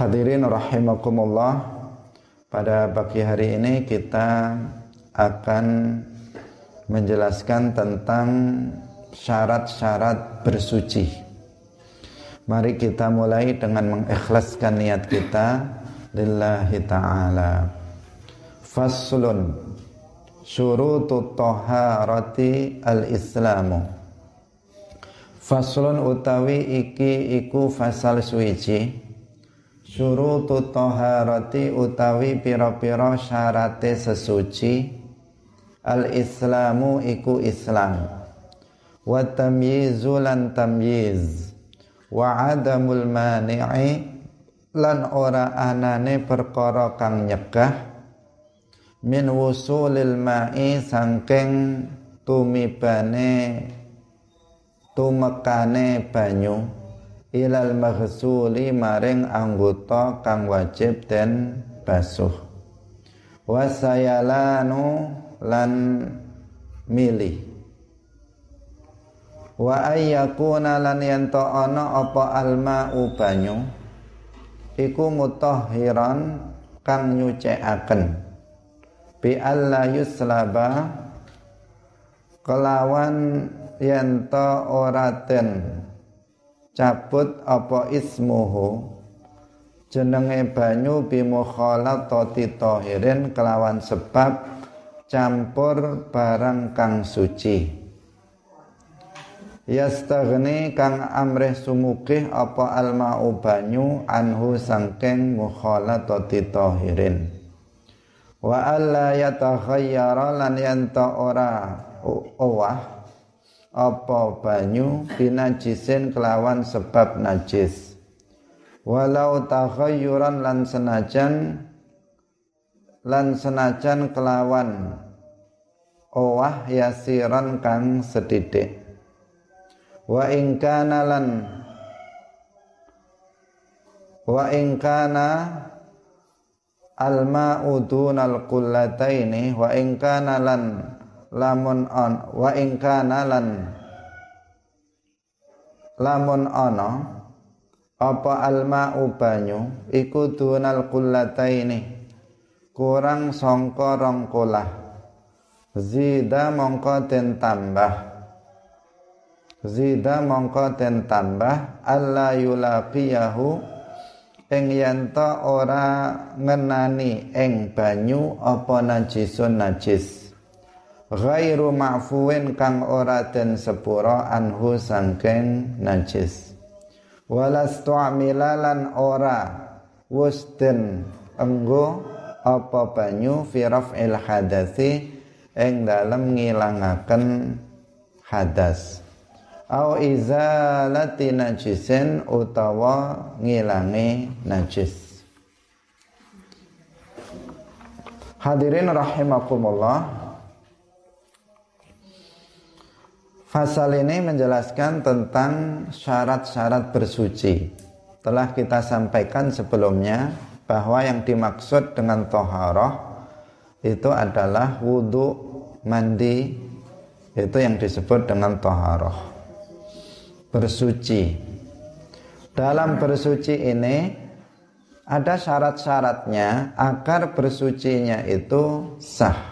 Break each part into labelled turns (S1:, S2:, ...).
S1: Hadirin rahimakumullah Pada pagi hari ini kita akan menjelaskan tentang syarat-syarat bersuci. Mari kita mulai dengan mengikhlaskan niat kita Lillahi ta'ala. Faslun Syurutu toharati al-islamu. Faslun utawi iki iku fasal suici Syurutu toharati utawi piro-piro syarate sesuci. Al-islamu iku islam. Wa tamyizu lan tamyiz. Wa adamul mani'i Lan ora anane perkara kang nyegah. Min wusulil ma'i sangking tumibane tumekane banyu ilal maghsuli maring anggota kang wajib den basuh. Wasayalanu lan milih. Wa ayyakuna lan yanto ana apa alma'u banyu iku mutahhiran kang nyucikaken. Bi alla yuslaba kelawan yento ora den cabut apa ismuhu? Jenenge banyu bimukhalatati tahirin kelawan sebab campur barang kang suci. Yastaghni kang amrih sumukih apa alma'u banyu anhu sangking mukhalatati tahirin. Wa alla yatakhayyara lan yanta ora owah apa banyu? Binajisin kelawan sebab najis. Walau takhayyuran lan senajan lan senajan kelawan. Owah yasiran kang sedidik. Wa ingkana lan wa ingkana alma udunal kullataini wa ingkana lan lamun on wa ing kana lan lamun ana apa alma banyu iku dunal kullataini kurang sangka rong zida mongko den tambah. Zida mongko den tambah alla yulaqiyahu ing yanta ora ngenani ing banyu apa najisun najis ghairu ma'fuwin kang ora den sepura anhu sangking najis. Walastu amilalan ora wusden enggo apa banyu fi raf'il hadasi ing dalem ngilangaken hadas. Au izalati najisin utawa ngilangi najis. Hadirin rahimakumullah Fasal ini menjelaskan tentang syarat-syarat bersuci. Telah kita sampaikan sebelumnya bahwa yang dimaksud dengan toharoh itu adalah wudhu, mandi, itu yang disebut dengan toharoh. Bersuci. Dalam bersuci ini ada syarat-syaratnya agar bersucinya itu sah.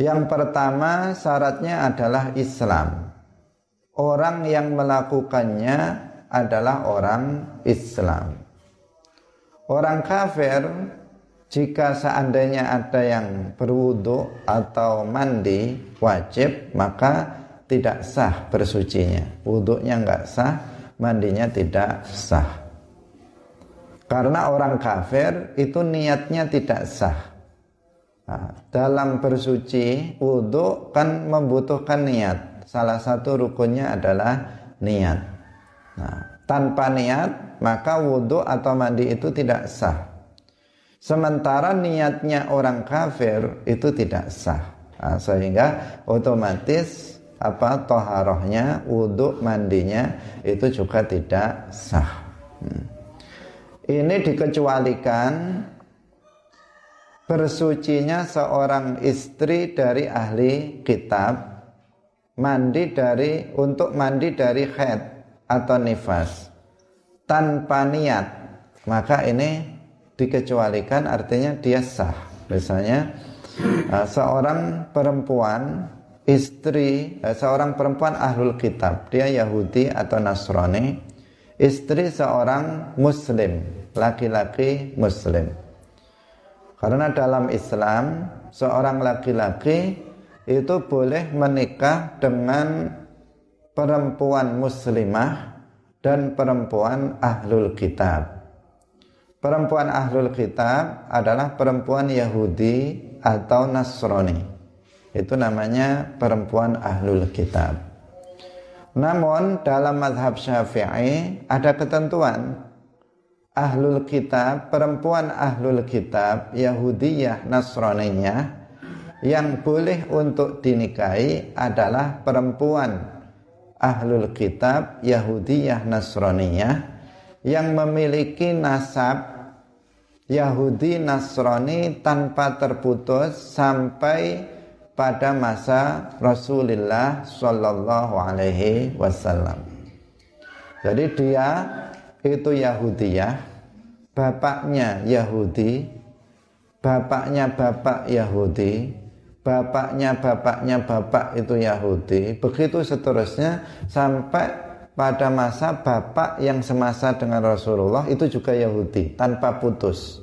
S1: Yang pertama syaratnya adalah Islam. Orang yang melakukannya adalah orang Islam. Orang kafir jika seandainya ada yang berwudu atau mandi wajib maka tidak sah bersucinya. Wudhunya enggak sah, mandinya tidak sah. Karena orang kafir itu niatnya tidak sah dalam bersuci wudhu kan membutuhkan niat. Salah satu rukunnya adalah niat. Nah, tanpa niat maka wudhu atau mandi itu tidak sah. Sementara niatnya orang kafir itu tidak sah. Nah, sehingga otomatis apa toharohnya, wudhu mandinya itu juga tidak sah. Hmm. Ini dikecualikan bersucinya seorang istri dari ahli kitab mandi dari untuk mandi dari head atau nifas tanpa niat maka ini dikecualikan artinya dia sah. Misalnya uh, seorang perempuan istri uh, seorang perempuan ahlul kitab, dia Yahudi atau Nasrani, istri seorang muslim, laki-laki muslim. Karena dalam Islam seorang laki-laki itu boleh menikah dengan perempuan muslimah dan perempuan ahlul kitab. Perempuan ahlul kitab adalah perempuan Yahudi atau Nasrani. Itu namanya perempuan ahlul kitab. Namun dalam madhab syafi'i ada ketentuan. Ahlul kitab, perempuan ahlul kitab, Yahudiyah, Nasraniyah, yang boleh untuk dinikahi adalah perempuan ahlul kitab, Yahudiyah, Nasraniyah, yang memiliki nasab Yahudi Nasrani tanpa terputus sampai pada masa Rasulullah Shallallahu Alaihi Wasallam. Jadi dia itu Yahudiyah, bapaknya Yahudi, bapaknya bapak Yahudi, bapaknya bapaknya bapak itu Yahudi, begitu seterusnya sampai pada masa bapak yang semasa dengan Rasulullah itu juga Yahudi tanpa putus.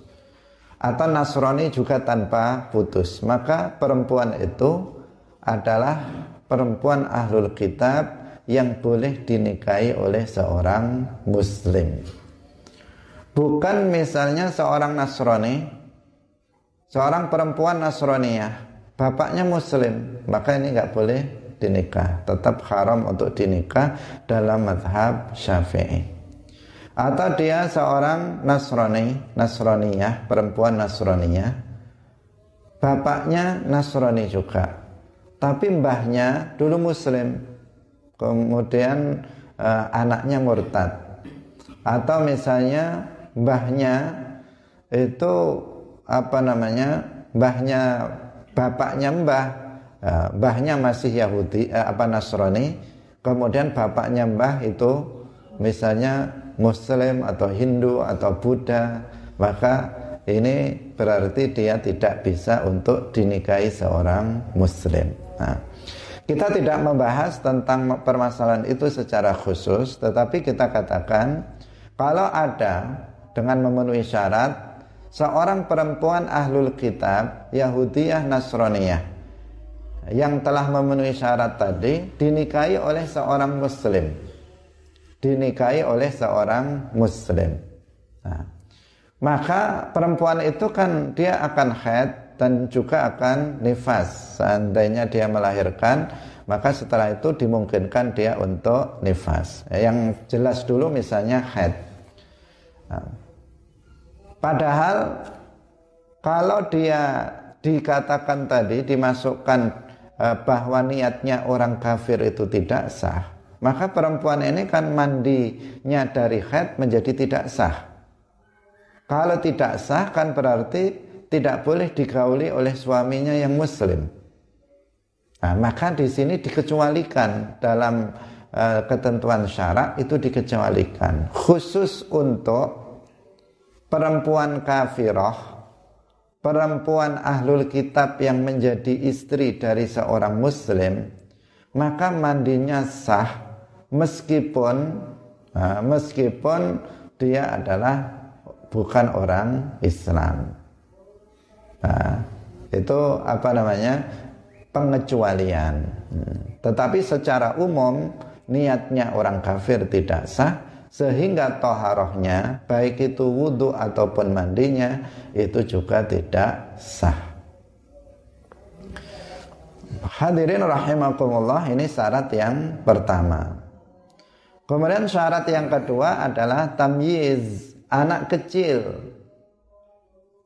S1: Atau Nasrani juga tanpa putus. Maka perempuan itu adalah perempuan ahlul kitab yang boleh dinikahi oleh seorang muslim bukan misalnya seorang Nasrani seorang perempuan Nasraniyah bapaknya muslim maka ini nggak boleh dinikah. Tetap haram untuk dinikah dalam madhab syafi'i. Atau dia seorang Nasrani Nasraniyah perempuan Nasraniyah bapaknya Nasrani juga. Tapi mbahnya dulu muslim kemudian uh, anaknya murtad. Atau misalnya mbahnya itu apa namanya mbahnya bapaknya mbah. Eh, mbahnya masih Yahudi eh, apa Nasrani. Kemudian bapaknya mbah itu misalnya Muslim atau Hindu atau Buddha. Maka ini berarti dia tidak bisa untuk dinikahi seorang Muslim. Nah, kita tidak membahas tentang permasalahan itu secara khusus tetapi kita katakan kalau ada dengan memenuhi syarat seorang perempuan ahlul kitab Yahudiyah Nasraniyah yang telah memenuhi syarat tadi dinikahi oleh seorang muslim. Dinikahi oleh seorang muslim. Nah, maka perempuan itu kan dia akan haid dan juga akan nifas. Seandainya dia melahirkan maka setelah itu dimungkinkan dia untuk nifas. Yang jelas dulu misalnya haid. Nah, padahal kalau dia dikatakan tadi dimasukkan Eh, bahwa niatnya orang kafir itu tidak sah, maka perempuan ini kan mandinya dari haid menjadi tidak sah. Kalau tidak sah kan berarti tidak boleh digauli oleh suaminya yang muslim. Nah, maka di sini dikecualikan dalam uh, ketentuan syarak itu dikecualikan khusus untuk perempuan kafirah perempuan ahlul kitab yang menjadi istri dari seorang muslim maka mandinya sah meskipun meskipun dia adalah bukan orang Islam. Nah, itu apa namanya? Pengecualian. Hmm. tetapi secara umum niatnya orang kafir tidak sah sehingga toharohnya baik itu wudhu ataupun mandinya itu juga tidak sah. Hadirin rahimakumullah ini syarat yang pertama. Kemudian syarat yang kedua adalah tamyiz anak kecil.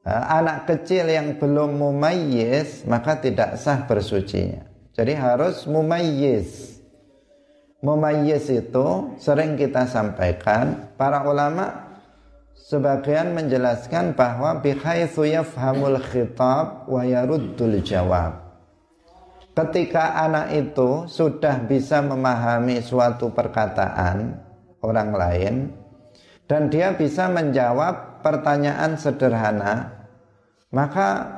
S1: Anak kecil yang belum mumayyiz maka tidak sah bersucinya. Jadi harus mumayyiz Mumayyiz itu sering kita sampaikan para ulama sebagian menjelaskan bahwa bihaitsu yafhamul khitab wa yaruddul jawab. Ketika anak itu sudah bisa memahami suatu perkataan orang lain dan dia bisa menjawab pertanyaan sederhana, maka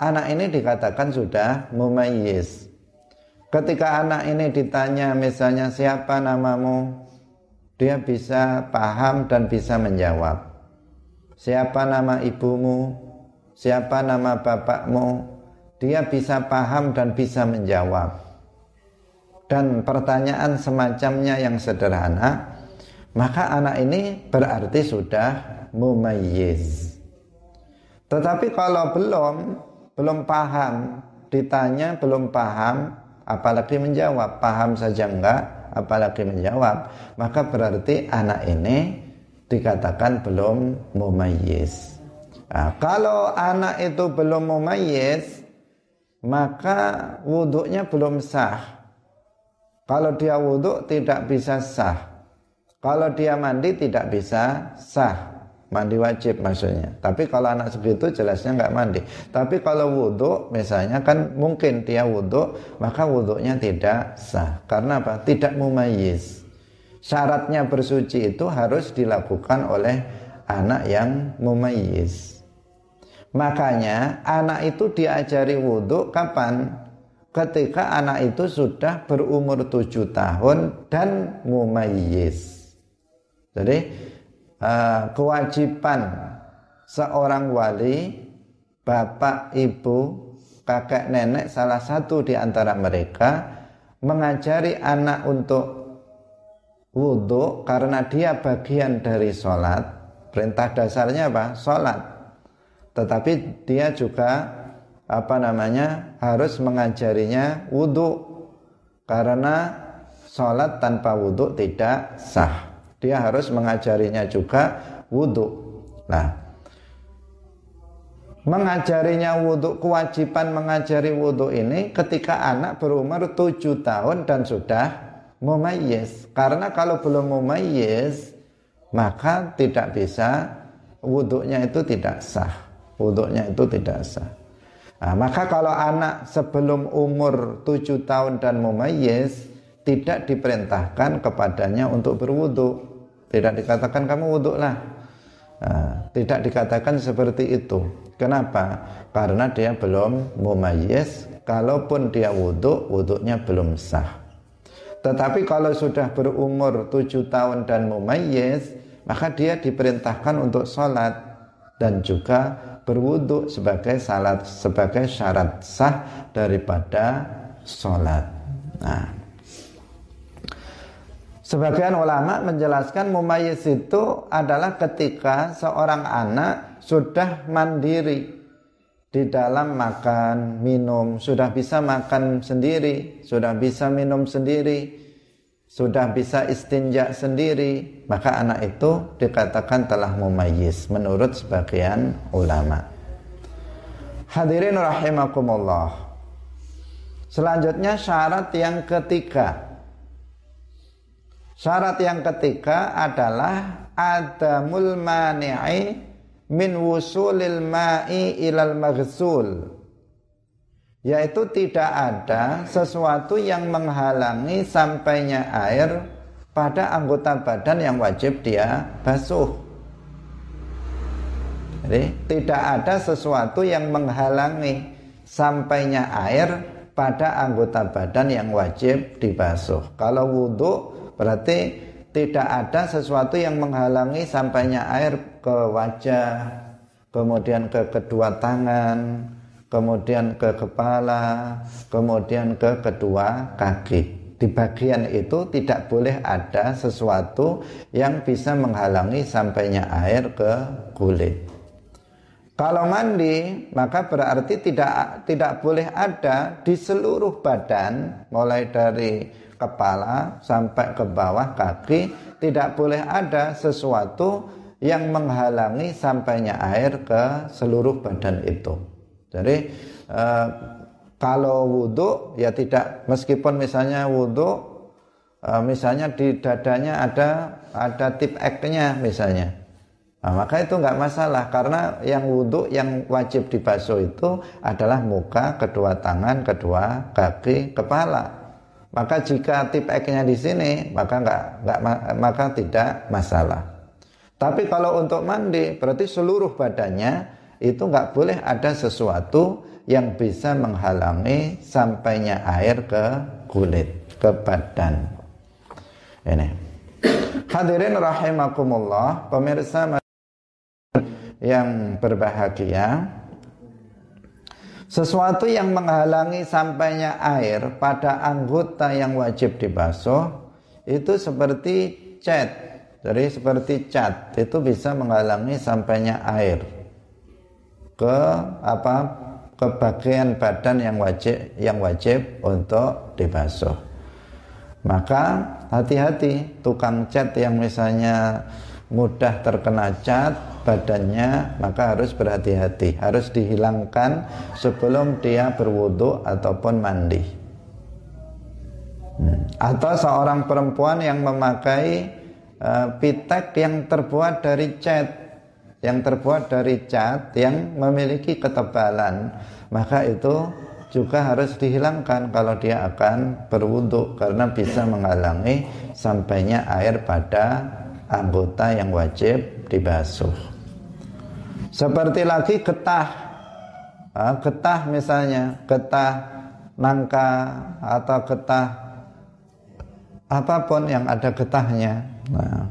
S1: anak ini dikatakan sudah mumayyiz. Ketika anak ini ditanya misalnya siapa namamu, dia bisa paham dan bisa menjawab. Siapa nama ibumu? Siapa nama bapakmu? Dia bisa paham dan bisa menjawab. Dan pertanyaan semacamnya yang sederhana, maka anak ini berarti sudah mumayyiz. Tetapi kalau belum, belum paham, ditanya belum paham, apalagi menjawab, paham saja enggak, apalagi menjawab, maka berarti anak ini dikatakan belum mumayyiz. Nah, kalau anak itu belum mumayyiz, maka wuduknya belum sah. Kalau dia wuduk tidak bisa sah. Kalau dia mandi tidak bisa sah mandi wajib maksudnya. Tapi kalau anak segitu jelasnya nggak mandi. Tapi kalau wudhu misalnya kan mungkin dia wudhu maka wudhunya tidak sah. Karena apa? Tidak mumayyiz. Syaratnya bersuci itu harus dilakukan oleh anak yang mumayyiz. Makanya anak itu diajari wudhu kapan? Ketika anak itu sudah berumur tujuh tahun dan mumayyiz. Jadi uh, kewajiban seorang wali, bapak, ibu, kakek, nenek salah satu di antara mereka mengajari anak untuk wudhu karena dia bagian dari sholat. Perintah dasarnya apa? Sholat. Tetapi dia juga apa namanya harus mengajarinya wudhu karena sholat tanpa wudhu tidak sah dia harus mengajarinya juga wudhu. Nah, mengajarinya wudhu, kewajiban mengajari wudhu ini ketika anak berumur tujuh tahun dan sudah mumayyiz. Karena kalau belum mumayyiz, maka tidak bisa wudhunya itu tidak sah. Wudhunya itu tidak sah. Nah, maka kalau anak sebelum umur tujuh tahun dan mumayyiz tidak diperintahkan kepadanya untuk berwudhu tidak dikatakan kamu wudhu lah. Nah, tidak dikatakan seperti itu. Kenapa? Karena dia belum mumayyiz. Kalaupun dia wudhu, wudhunya belum sah. Tetapi kalau sudah berumur tujuh tahun dan mumayyiz, maka dia diperintahkan untuk sholat dan juga berwudhu sebagai salat sebagai syarat sah daripada sholat. Nah, Sebagian ulama menjelaskan mumayyiz itu adalah ketika seorang anak sudah mandiri di dalam makan, minum, sudah bisa makan sendiri, sudah bisa minum sendiri, sudah bisa istinja sendiri, maka anak itu dikatakan telah mumayyiz menurut sebagian ulama. Hadirin rahimakumullah. Selanjutnya syarat yang ketiga Syarat yang ketiga adalah adamul mani'i min wusulil ma'i ilal maghsul yaitu tidak ada sesuatu yang menghalangi sampainya air pada anggota badan yang wajib dia basuh. Jadi tidak ada sesuatu yang menghalangi sampainya air pada anggota badan yang wajib dibasuh. Kalau wudhu Berarti tidak ada sesuatu yang menghalangi sampainya air ke wajah, kemudian ke kedua tangan, kemudian ke kepala, kemudian ke kedua kaki. Di bagian itu tidak boleh ada sesuatu yang bisa menghalangi sampainya air ke kulit. Kalau mandi, maka berarti tidak tidak boleh ada di seluruh badan, mulai dari kepala sampai ke bawah kaki tidak boleh ada sesuatu yang menghalangi sampainya air ke seluruh badan itu. Jadi eh, kalau wudhu ya tidak meskipun misalnya wudhu eh, misalnya di dadanya ada ada tip eknya misalnya. Nah, maka itu nggak masalah karena yang wudhu yang wajib dibasuh itu adalah muka, kedua tangan, kedua kaki, kepala. Maka jika tip X-nya di sini, maka enggak, enggak maka tidak masalah. Tapi kalau untuk mandi berarti seluruh badannya itu nggak boleh ada sesuatu yang bisa menghalangi sampainya air ke kulit, ke badan. Ini. Hadirin rahimakumullah, pemirsa yang berbahagia, sesuatu yang menghalangi sampainya air pada anggota yang wajib dibasuh itu seperti cat. Jadi seperti cat itu bisa menghalangi sampainya air ke apa ke bagian badan yang wajib yang wajib untuk dibasuh. Maka hati-hati tukang cat yang misalnya mudah terkena cat badannya maka harus berhati-hati harus dihilangkan sebelum dia berwudu ataupun mandi hmm. atau seorang perempuan yang memakai uh, pitek yang terbuat dari cat yang terbuat dari cat yang memiliki ketebalan maka itu juga harus dihilangkan kalau dia akan berwudhu karena bisa menghalangi sampainya air pada anggota yang wajib dibasuh seperti lagi getah ah, getah misalnya getah nangka atau getah apa pun yang ada getahnya nah,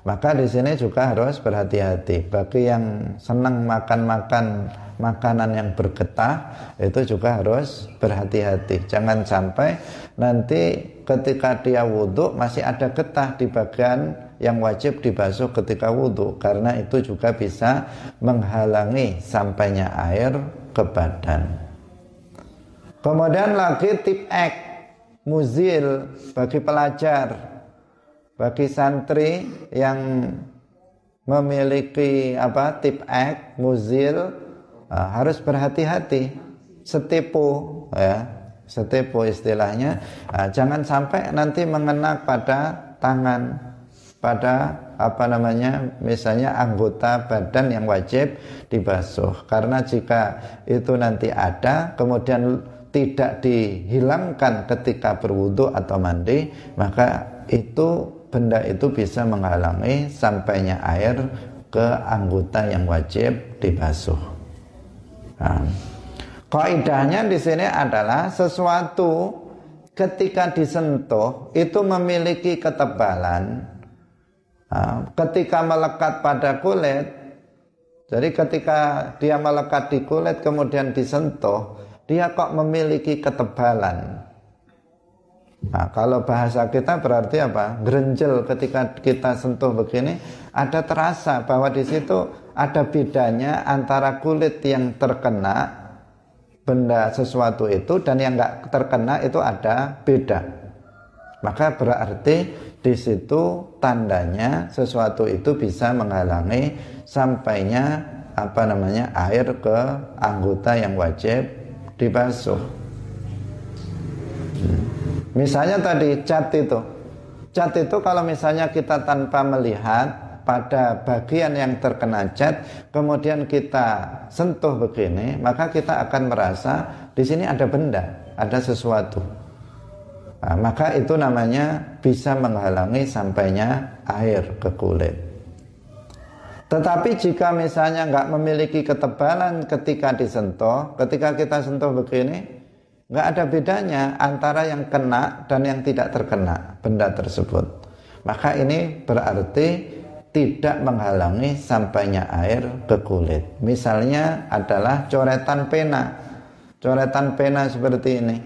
S1: maka di sini juga harus berhati-hati. Bagi yang senang makan-makan makanan yang bergetah, itu juga harus berhati-hati. Jangan sampai nanti ketika dia wudhu masih ada getah di bagian yang wajib dibasuh ketika wudhu. Karena itu juga bisa menghalangi sampainya air ke badan. Kemudian lagi tip X, muzil bagi pelajar bagi santri yang memiliki apa tip X, muzil uh, harus berhati-hati, setipu ya, setipu istilahnya. Uh, jangan sampai nanti mengena pada tangan, pada apa namanya, misalnya anggota badan yang wajib dibasuh. Karena jika itu nanti ada, kemudian tidak dihilangkan ketika berwudu atau mandi, maka itu benda itu bisa menghalangi sampainya air ke anggota yang wajib dibasuh. Nah, kaidahnya di sini adalah sesuatu ketika disentuh itu memiliki ketebalan. Nah, ketika melekat pada kulit, jadi ketika dia melekat di kulit kemudian disentuh, dia kok memiliki ketebalan. Nah, kalau bahasa kita berarti apa? Gerenjel ketika kita sentuh begini ada terasa bahwa di situ ada bedanya antara kulit yang terkena benda sesuatu itu dan yang enggak terkena itu ada beda. Maka berarti di situ tandanya sesuatu itu bisa menghalangi sampainya apa namanya air ke anggota yang wajib dibasuh. Misalnya tadi cat itu. Cat itu kalau misalnya kita tanpa melihat pada bagian yang terkena cat, kemudian kita sentuh begini, maka kita akan merasa di sini ada benda, ada sesuatu. Nah, maka itu namanya bisa menghalangi sampainya air ke kulit. Tetapi jika misalnya nggak memiliki ketebalan ketika disentuh, ketika kita sentuh begini, nggak ada bedanya antara yang kena dan yang tidak terkena benda tersebut. Maka ini berarti tidak menghalangi sampainya air ke kulit. Misalnya adalah coretan pena. Coretan pena seperti ini.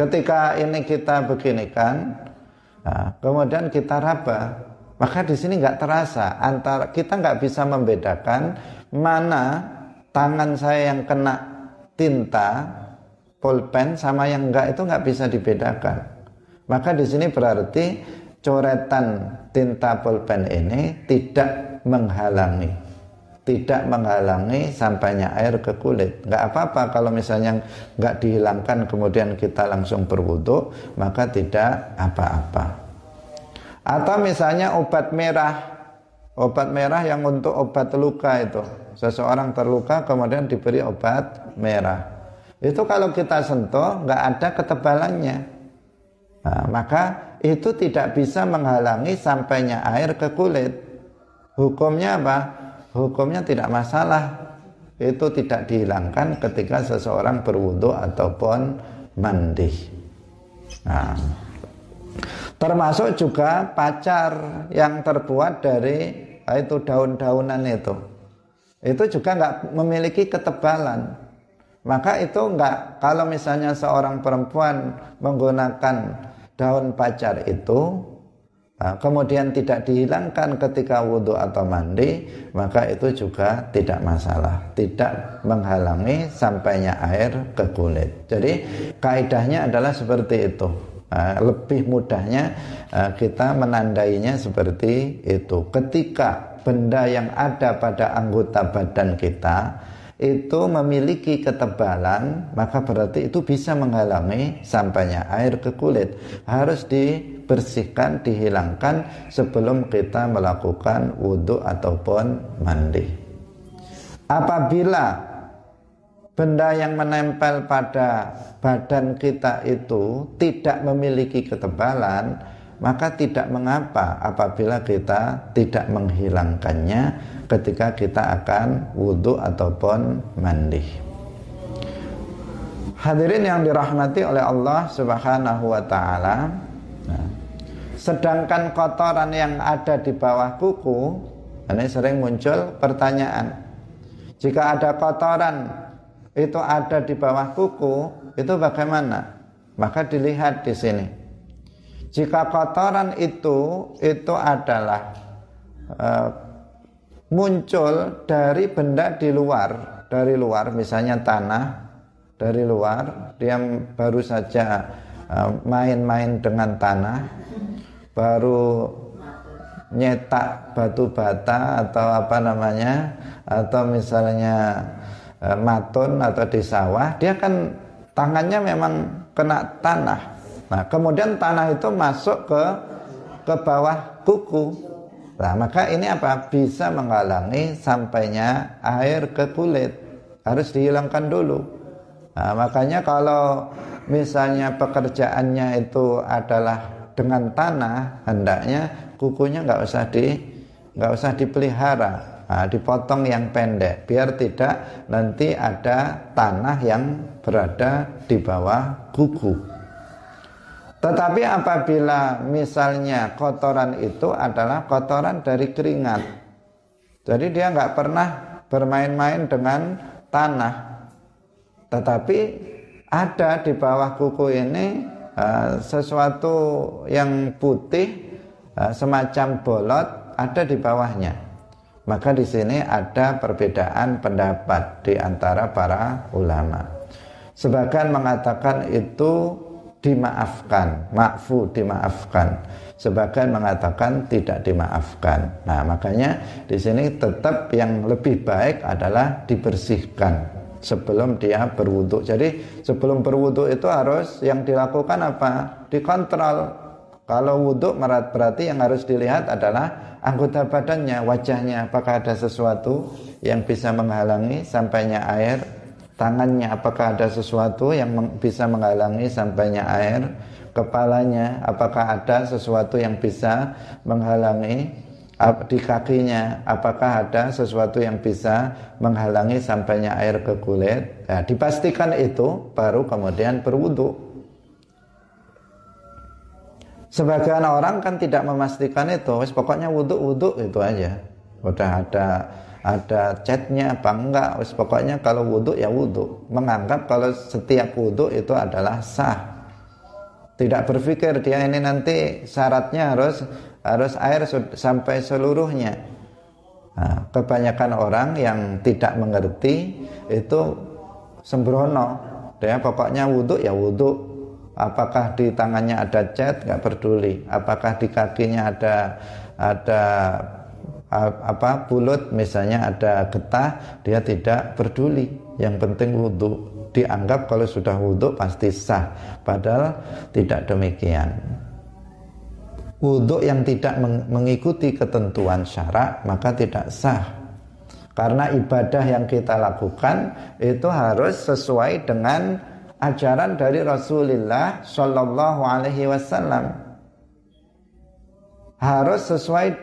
S1: Ketika ini kita beginikan, nah, kemudian kita raba, maka di sini nggak terasa antara kita nggak bisa membedakan mana tangan saya yang kena tinta pulpen sama yang enggak itu enggak bisa dibedakan. Maka di sini berarti coretan tinta pulpen ini tidak menghalangi tidak menghalangi sampainya air ke kulit. Enggak apa-apa kalau misalnya enggak dihilangkan kemudian kita langsung berwudu, maka tidak apa-apa. Atau misalnya obat merah, obat merah yang untuk obat luka itu. Seseorang terluka kemudian diberi obat merah itu kalau kita sentuh nggak ada ketebalannya nah, maka itu tidak bisa menghalangi sampainya air ke kulit Hukumnya apa? Hukumnya tidak masalah. Itu tidak dihilangkan ketika seseorang berwudu ataupun mandi. Nah, termasuk juga pacar yang terbuat dari ah, itu daun-daunan itu. Itu juga nggak memiliki ketebalan. Maka itu enggak kalau misalnya seorang perempuan menggunakan daun pacar itu Nah, kemudian tidak dihilangkan ketika wudhu atau mandi, maka itu juga tidak masalah, tidak menghalangi sampainya air ke kulit. Jadi kaidahnya adalah seperti itu. Nah, lebih mudahnya uh, kita menandainya seperti itu. Ketika benda yang ada pada anggota badan kita itu memiliki ketebalan, maka berarti itu bisa menghalangi sampainya air ke kulit. Harus di bersihkan, dihilangkan sebelum kita melakukan wudhu ataupun mandi. Apabila benda yang menempel pada badan kita itu tidak memiliki ketebalan, maka tidak mengapa apabila kita tidak menghilangkannya ketika kita akan wudhu ataupun mandi. Hadirin yang dirahmati oleh Allah Subhanahu wa taala. Nah, Sedangkan kotoran yang ada di bawah kuku, ini sering muncul pertanyaan. Jika ada kotoran itu ada di bawah kuku, itu bagaimana? Maka dilihat di sini. Jika kotoran itu itu adalah uh, muncul dari benda di luar, dari luar, misalnya tanah dari luar, dia baru saja eh, main-main dengan tanah, baru nyetak batu bata atau apa namanya atau misalnya e, matun atau di sawah dia kan tangannya memang kena tanah. Nah kemudian tanah itu masuk ke ke bawah kuku. Nah maka ini apa? Bisa menghalangi sampainya air ke kulit. Harus dihilangkan dulu. Nah, makanya kalau misalnya pekerjaannya itu adalah dengan tanah hendaknya kukunya nggak usah di nggak usah dipelihara. Nah, dipotong yang pendek biar tidak nanti ada tanah yang berada di bawah kuku. Tetapi apabila misalnya kotoran itu adalah kotoran dari keringat jadi dia nggak pernah bermain-main dengan tanah. Tetapi ada di bawah kuku ini Eh, sesuatu yang putih uh, semacam bolot ada di bawahnya. Maka di sini ada perbedaan pendapat di antara para ulama. Sebagian mengatakan itu dimaafkan, makfu dimaafkan. Sebagian mengatakan tidak dimaafkan. Nah, makanya di sini tetap yang lebih baik adalah dibersihkan sebelum dia berwudu. Jadi sebelum berwudu itu harus yang dilakukan apa? Dikontrol. Kalau wudhu berarti yang harus dilihat adalah anggota badannya, wajahnya, apakah ada sesuatu yang bisa menghalangi sampainya air, tangannya, apakah ada sesuatu yang bisa menghalangi sampainya air, kepalanya, apakah ada sesuatu yang bisa menghalangi di kakinya apakah ada sesuatu yang bisa menghalangi sampainya air ke kulit? Ya, dipastikan itu baru kemudian berwudu. Sebagian orang kan tidak memastikan itu pokoknya wudhu wudhu itu aja. Udah ada ada catnya apa enggak wis pokoknya kalau wudhu ya wudhu menganggap kalau setiap wudhu itu adalah sah. Tidak berpikir dia ini nanti syaratnya harus harus air sampai seluruhnya. Nah, kebanyakan orang yang tidak mengerti itu sembrono. Dia pokoknya wudhu ya wudhu. Apakah di tangannya ada cat nggak peduli. Apakah di kakinya ada ada apa bulut misalnya ada getah dia tidak peduli. Yang penting wudhu dianggap kalau sudah wudhu pasti sah. Padahal tidak demikian wudhu yang tidak mengikuti ketentuan syarak maka tidak sah karena ibadah yang kita lakukan itu harus sesuai dengan ajaran dari Rasulullah Shallallahu Alaihi Wasallam harus sesuai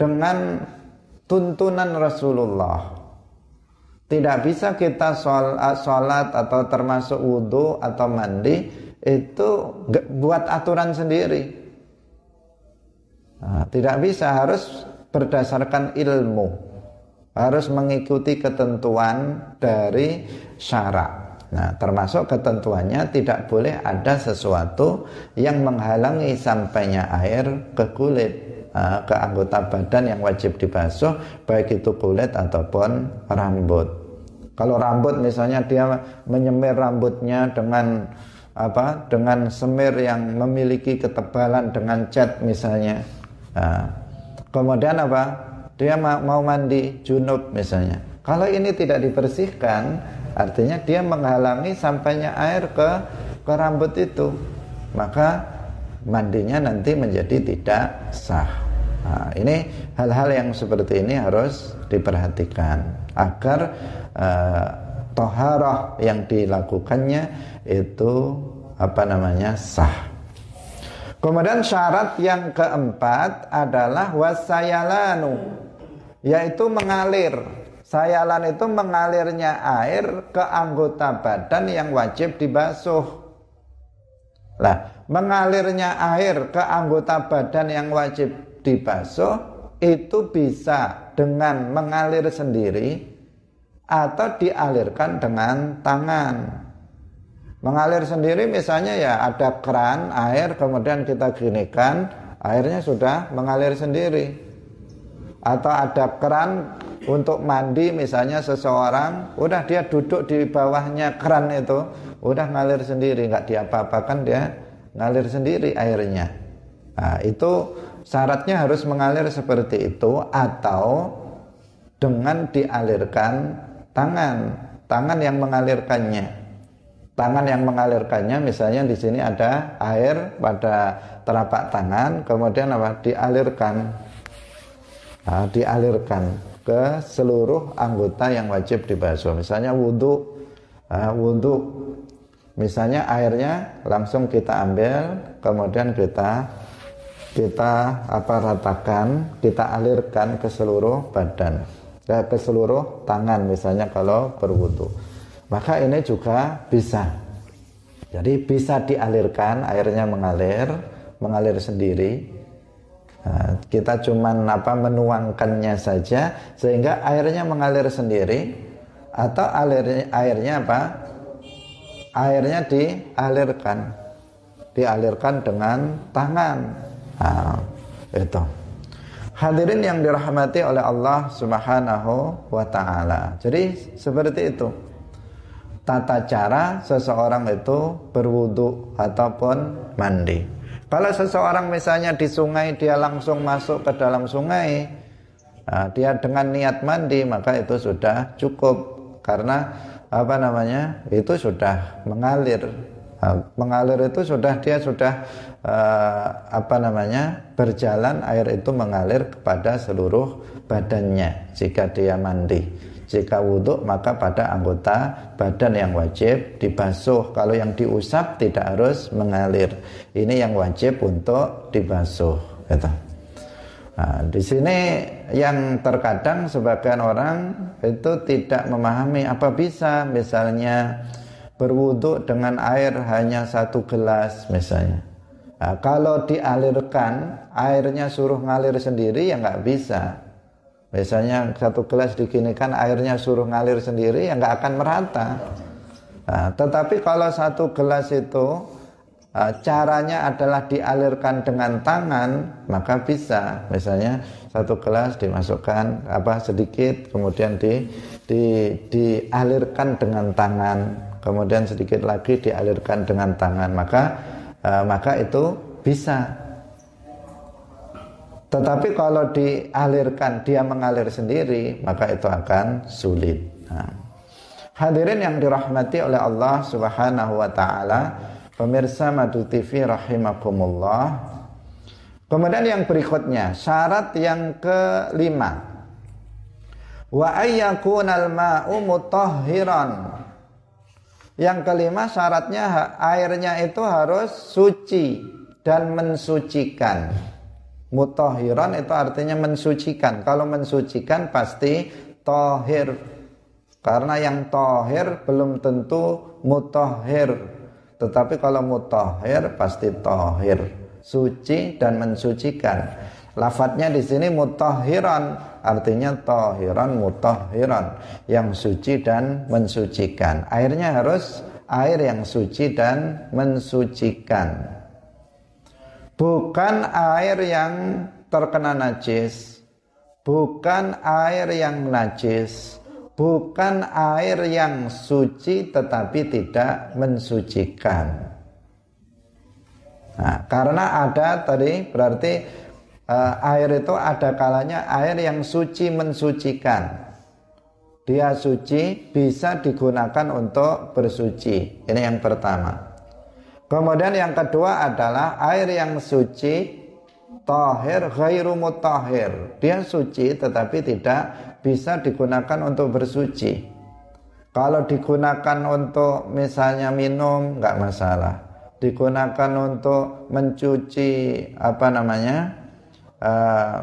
S1: dengan tuntunan Rasulullah. Tidak bisa kita sholat atau termasuk wudhu atau mandi itu buat aturan sendiri. Nah, tidak bisa harus berdasarkan ilmu, harus mengikuti ketentuan dari syarak. Nah, termasuk ketentuannya tidak boleh ada sesuatu yang menghalangi sampainya air ke kulit, uh, ke anggota badan yang wajib dibasuh, baik itu kulit ataupun rambut. Kalau rambut misalnya dia menyemir rambutnya dengan apa? Dengan semir yang memiliki ketebalan dengan cat misalnya. Nah, kemudian apa? Dia mau mandi junub misalnya. Kalau ini tidak dibersihkan, Artinya dia menghalangi sampainya air ke ke rambut itu. Maka mandinya nanti menjadi tidak sah. Nah, ini hal-hal yang seperti ini harus diperhatikan agar uh, toharoh yang dilakukannya itu apa namanya sah. Kemudian syarat yang keempat adalah wasayalanu yaitu mengalir Sayalan itu mengalirnya air ke anggota badan yang wajib dibasuh. Lah, mengalirnya air ke anggota badan yang wajib dibasuh itu bisa dengan mengalir sendiri atau dialirkan dengan tangan. Mengalir sendiri misalnya ya ada keran air kemudian kita ginikan airnya sudah mengalir sendiri. Atau ada keran untuk mandi misalnya seseorang udah dia duduk di bawahnya keran itu udah ngalir sendiri nggak diapa-apakan dia ngalir sendiri airnya nah, itu syaratnya harus mengalir seperti itu atau dengan dialirkan tangan tangan yang mengalirkannya tangan yang mengalirkannya misalnya di sini ada air pada telapak tangan kemudian apa? Dialirkan. Nah, dialirkan ke seluruh anggota yang wajib dibasuh. Misalnya wudhu, uh, wudhu, misalnya airnya langsung kita ambil, kemudian kita kita apa ratakan, kita alirkan ke seluruh badan, ke seluruh tangan misalnya kalau berwudhu. Maka ini juga bisa. Jadi bisa dialirkan, airnya mengalir, mengalir sendiri Nah, kita cuman apa menuangkannya saja sehingga airnya mengalir sendiri atau airnya, airnya apa? Airnya dialirkan, dialirkan dengan tangan. Nah, itu. Hadirin yang dirahmati oleh Allah Subhanahu wa taala. Jadi seperti itu. Tata cara seseorang itu berwudu ataupun mandi. Kalau seseorang misalnya di sungai dia langsung masuk ke dalam sungai, nah, dia dengan niat mandi maka itu sudah cukup karena apa namanya itu sudah mengalir. Nah, mengalir itu sudah dia sudah uh, apa namanya berjalan air itu mengalir kepada seluruh badannya jika dia mandi. Jika wudhu maka pada anggota badan yang wajib dibasuh. Kalau yang diusap tidak harus mengalir. Ini yang wajib untuk dibasuh. Gitu. Nah, di sini yang terkadang sebagian orang itu tidak memahami apa bisa misalnya berwudhu dengan air hanya satu gelas misalnya. Nah, kalau dialirkan airnya suruh ngalir sendiri ya nggak bisa. Misalnya satu gelas diginikan airnya suruh ngalir sendiri ya nggak akan merata. Nah, tetapi kalau satu gelas itu uh, caranya adalah dialirkan dengan tangan maka bisa. Misalnya satu gelas dimasukkan apa sedikit kemudian di, di dialirkan dengan tangan kemudian sedikit lagi dialirkan dengan tangan maka uh, maka itu bisa tetapi kalau dialirkan, dia mengalir sendiri, maka itu akan sulit. Nah. Hadirin yang dirahmati oleh Allah Subhanahu wa taala, pemirsa Madu TV rahimakumullah. Kemudian yang berikutnya, syarat yang kelima. Wa ayyakunal ma'u mutahhiran. Yang kelima syaratnya airnya itu harus suci dan mensucikan Mutohiron itu artinya mensucikan. Kalau mensucikan pasti tohir. Karena yang tohir belum tentu mutohir. Tetapi kalau mutohir pasti tohir. Suci dan mensucikan. Lafadznya di sini mutohiron. Artinya tohiron mutohiron. Yang suci dan mensucikan. Airnya harus air yang suci dan mensucikan bukan air yang terkena najis, bukan air yang najis, bukan air yang suci tetapi tidak mensucikan. Nah, karena ada tadi berarti uh, air itu ada kalanya air yang suci mensucikan. Dia suci bisa digunakan untuk bersuci. Ini yang pertama. Kemudian yang kedua adalah air yang suci tahir ghairu mutahhir. Dia suci tetapi tidak bisa digunakan untuk bersuci. Kalau digunakan untuk misalnya minum nggak masalah. Digunakan untuk mencuci apa namanya? Uh,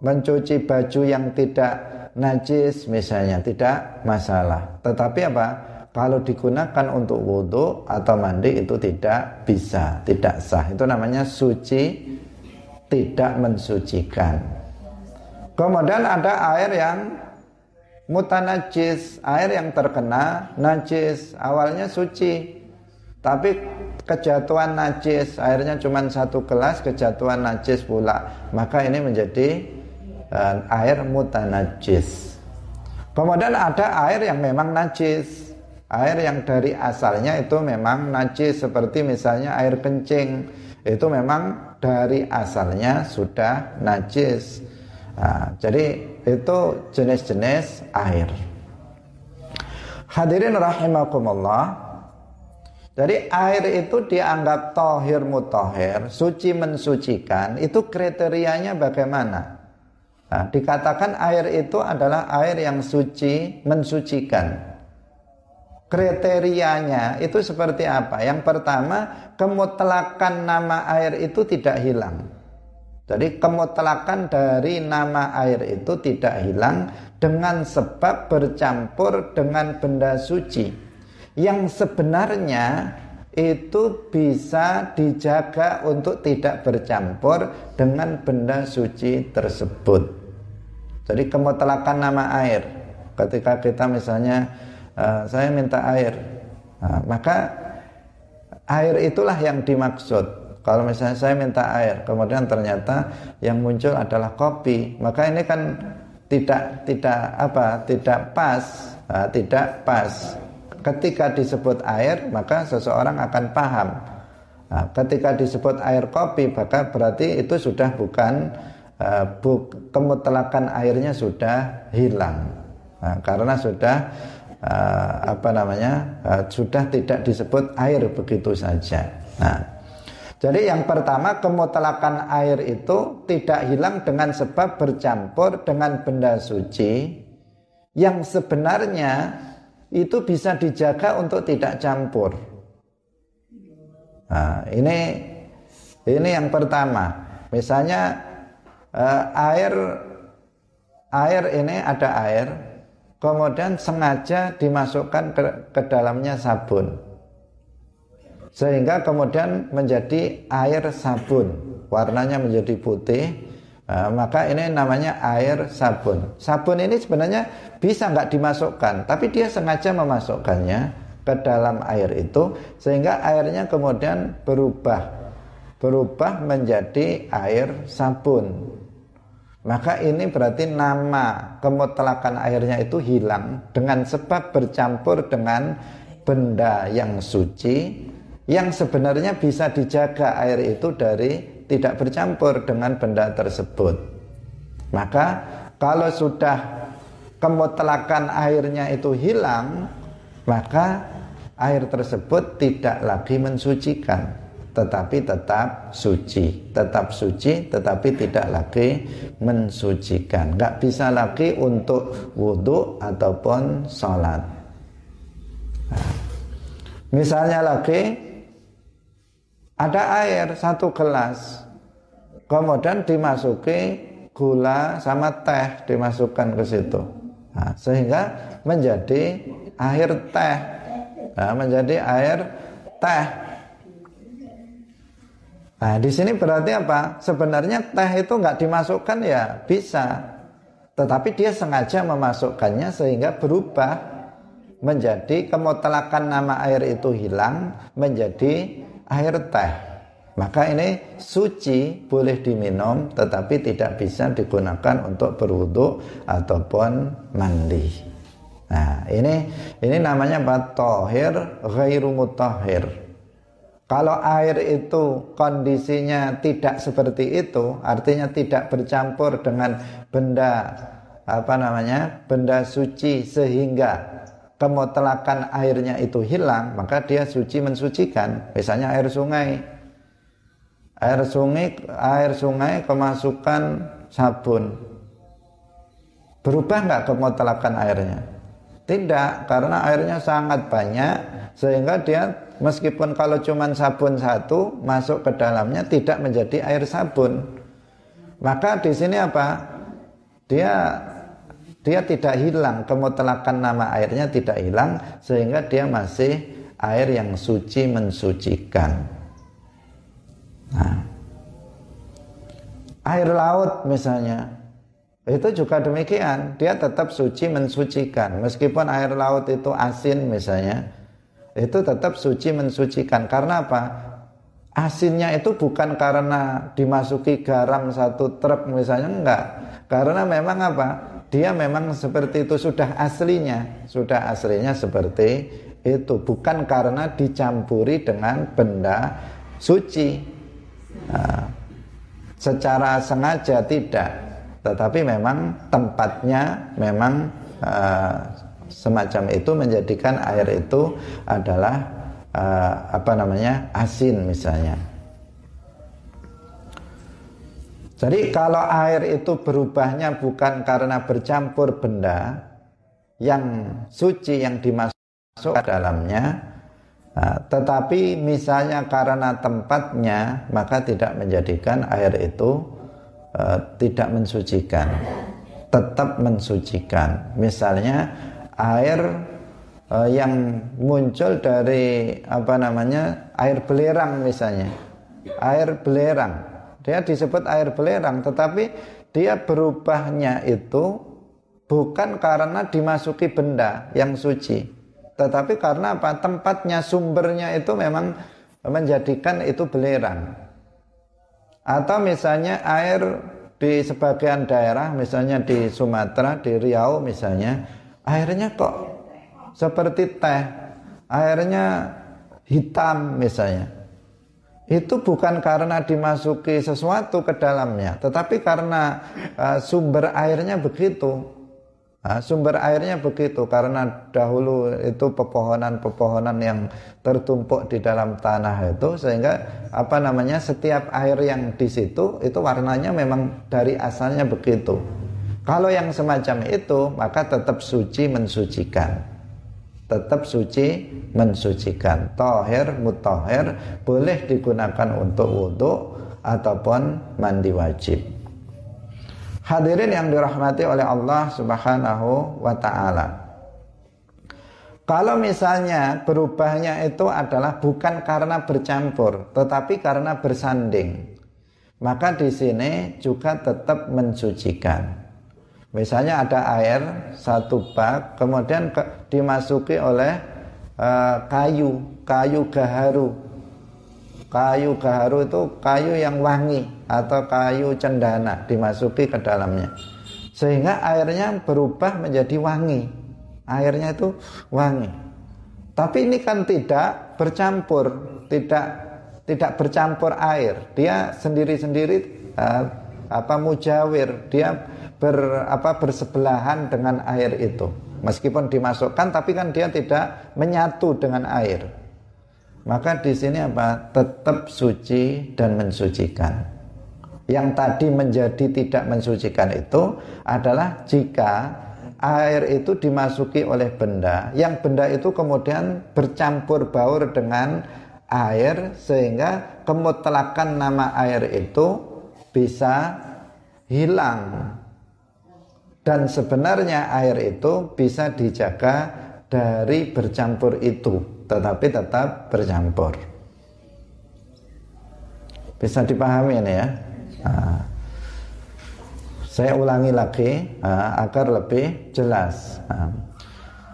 S1: mencuci baju yang tidak najis misalnya tidak masalah. Tetapi apa? Kalau digunakan untuk wudhu atau mandi itu tidak bisa, tidak sah. Itu namanya suci tidak mensucikan. Kemudian ada air yang mutanajis, air yang terkena najis, awalnya suci. Tapi kejatuhan najis, airnya cuma satu gelas, kejatuhan najis pula. Maka ini menjadi uh, air mutanajis. Kemudian ada air yang memang najis air yang dari asalnya itu memang najis seperti misalnya air kencing. Itu memang dari asalnya sudah najis. Nah, jadi itu jenis-jenis air. Hadirin rahimakumullah jadi air itu dianggap tohir mutohir suci mensucikan itu kriterianya bagaimana? Nah, dikatakan air itu adalah air yang suci mensucikan kriterianya itu seperti apa? Yang pertama, kemutlakan nama air itu tidak hilang. Jadi kemutlakan dari nama air itu tidak hilang dengan sebab bercampur dengan benda suci yang sebenarnya itu bisa dijaga untuk tidak bercampur dengan benda suci tersebut. Jadi kemutlakan nama air ketika kita misalnya uh, saya minta air. Nah, maka air itulah yang dimaksud. Kalau misalnya saya minta air kemudian ternyata yang muncul adalah kopi maka ini kan tidak tidak apa tidak pas. Uh, tidak pas. Ketika disebut air maka seseorang akan paham. Nah, ketika disebut air kopi maka berarti itu sudah bukan uh, kemutlakan airnya sudah hilang. Nah, karena sudah uh, apa namanya uh, sudah tidak disebut air begitu saja. Nah, jadi yang pertama kemutlakan air itu tidak hilang dengan sebab bercampur dengan benda suci yang sebenarnya itu bisa dijaga untuk tidak campur. Nah, ini ini yang pertama. Misalnya uh, air air ini ada air kemudian sengaja dimasukkan ke, ke dalamnya sabun. Sehingga kemudian menjadi air sabun. Warnanya menjadi putih. Nah, maka ini namanya air sabun. Sabun ini sebenarnya bisa nggak dimasukkan tapi dia sengaja memasukkannya ke dalam air itu sehingga airnya kemudian berubah. Berubah menjadi air sabun maka ini berarti nama kemutlakan airnya itu hilang dengan sebab bercampur dengan benda yang suci yang sebenarnya bisa dijaga air itu dari tidak bercampur dengan benda tersebut. Maka kalau sudah kemutlakan airnya itu hilang, maka air tersebut tidak lagi mensucikan tetapi tetap suci. Tetap suci tetapi tidak lagi mensucikan. Nggak bisa lagi untuk wudhu ataupun sholat. Nah, misalnya lagi ada air satu gelas. Kemudian dimasuki gula sama teh dimasukkan ke situ. Nah, sehingga menjadi air teh. Nah, menjadi air teh nah di sini berarti apa sebenarnya teh itu nggak dimasukkan ya bisa tetapi dia sengaja memasukkannya sehingga berubah menjadi kemutlakan nama air itu hilang menjadi air teh maka ini suci boleh diminum tetapi tidak bisa digunakan untuk berwudhu ataupun mandi. Nah, ini ini namanya apa? Tohir ghairu mutahhir. Kalau air itu kondisinya tidak seperti itu, artinya tidak bercampur dengan benda apa namanya? benda suci sehingga kemutlakan airnya itu hilang, maka dia suci mensucikan. Misalnya air sungai air sungai air sungai kemasukan sabun berubah nggak kemutlakan airnya tidak karena airnya sangat banyak sehingga dia meskipun kalau cuma sabun satu masuk ke dalamnya tidak menjadi air sabun. Maka di sini apa? Dia dia tidak hilang. Kemutlakan nama airnya tidak hilang sehingga dia masih air yang suci mensucikan. Nah, air laut misalnya, itu juga demikian. Dia tetap suci mensucikan. Meskipun air laut itu asin misalnya, itu tetap suci mensucikan. Karena apa? Asinnya itu bukan karena dimasuki garam satu truk misalnya, enggak. Karena memang apa? Dia memang seperti itu sudah aslinya, sudah aslinya seperti itu, bukan karena dicampuri dengan benda suci. Nah, secara sengaja tidak, tetapi memang tempatnya memang uh, semacam itu menjadikan air itu adalah uh, apa namanya asin misalnya. Jadi kalau air itu berubahnya bukan karena bercampur benda yang suci yang dimasuk ke dalamnya, Nah, tetapi misalnya karena tempatnya maka tidak menjadikan air itu uh, tidak mensucikan, tetap mensucikan. Misalnya air uh, yang muncul dari apa namanya air belerang misalnya, air belerang, dia disebut air belerang, tetapi dia berubahnya itu bukan karena dimasuki benda yang suci tetapi karena apa? Tempatnya, sumbernya itu memang menjadikan itu belerang. Atau misalnya air di sebagian daerah, misalnya di Sumatera, di Riau misalnya, airnya kok seperti teh, airnya hitam misalnya. Itu bukan karena dimasuki sesuatu ke dalamnya, tetapi karena uh, sumber airnya begitu. Nah, sumber airnya begitu karena dahulu itu pepohonan-pepohonan yang tertumpuk di dalam tanah itu sehingga apa namanya setiap air yang di situ itu warnanya memang dari asalnya begitu. Kalau yang semacam itu maka tetap suci mensucikan. Tetap suci mensucikan. Toher mutoher boleh digunakan untuk wudhu ataupun mandi wajib. Hadirin yang dirahmati oleh Allah Subhanahu wa taala. Kalau misalnya berubahnya itu adalah bukan karena bercampur, tetapi karena bersanding, maka di sini juga tetap mensucikan. Misalnya ada air satu bak, kemudian ke, dimasuki oleh uh, kayu, kayu gaharu. Kayu gaharu itu kayu yang wangi, atau kayu cendana dimasuki ke dalamnya. Sehingga airnya berubah menjadi wangi. Airnya itu wangi. Tapi ini kan tidak bercampur tidak tidak bercampur air. Dia sendiri-sendiri uh, apa mujawir. Dia ber apa bersebelahan dengan air itu. Meskipun dimasukkan tapi kan dia tidak menyatu dengan air. Maka di sini apa? Tetap suci dan mensucikan yang tadi menjadi tidak mensucikan itu adalah jika air itu dimasuki oleh benda yang benda itu kemudian bercampur baur dengan air sehingga kemutlakan nama air itu bisa hilang. Dan sebenarnya air itu bisa dijaga dari bercampur itu tetapi tetap bercampur. Bisa dipahami ini ya nah, saya ulangi lagi nah, agar lebih jelas. Nah,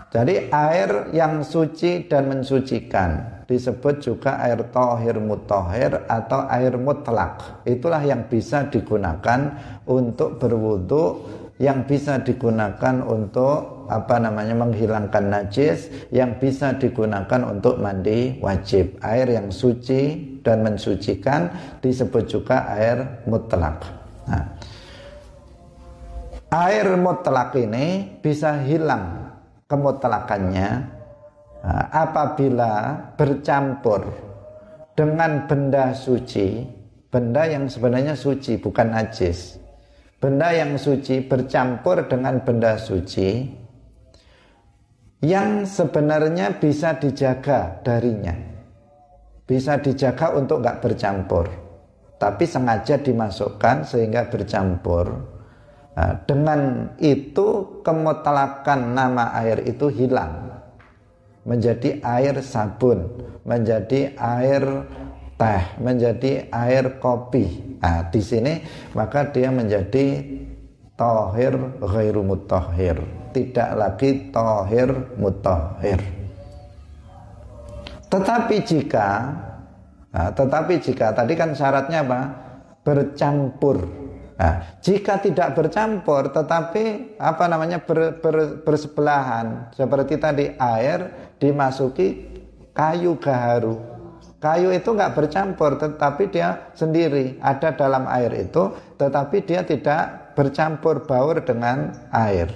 S1: jadi air yang suci dan mensucikan disebut juga air tohir mutohir atau air mutlak. Itulah yang bisa digunakan untuk berwudu yang bisa digunakan untuk apa namanya menghilangkan najis yang bisa digunakan untuk mandi wajib. Air yang suci dan mensucikan disebut juga air mutlak. Nah, air mutlak ini bisa hilang kemutlakannya nah, apabila bercampur dengan benda suci benda yang sebenarnya suci bukan najis. Benda yang suci bercampur dengan benda suci yang sebenarnya bisa dijaga darinya bisa dijaga untuk nggak bercampur tapi sengaja dimasukkan sehingga bercampur nah, dengan itu kemutlakan nama air itu hilang menjadi air sabun menjadi air teh menjadi air kopi. Nah, di sini maka dia menjadi tohir ghairu mutahhir, tidak lagi tohir mutahhir. Tetapi jika nah, tetapi jika tadi kan syaratnya apa? Bercampur. Nah, jika tidak bercampur tetapi apa namanya ber, ber, bersebelahan seperti tadi air dimasuki kayu gaharu Kayu itu nggak bercampur, tetapi dia sendiri ada dalam air itu, tetapi dia tidak bercampur baur dengan air.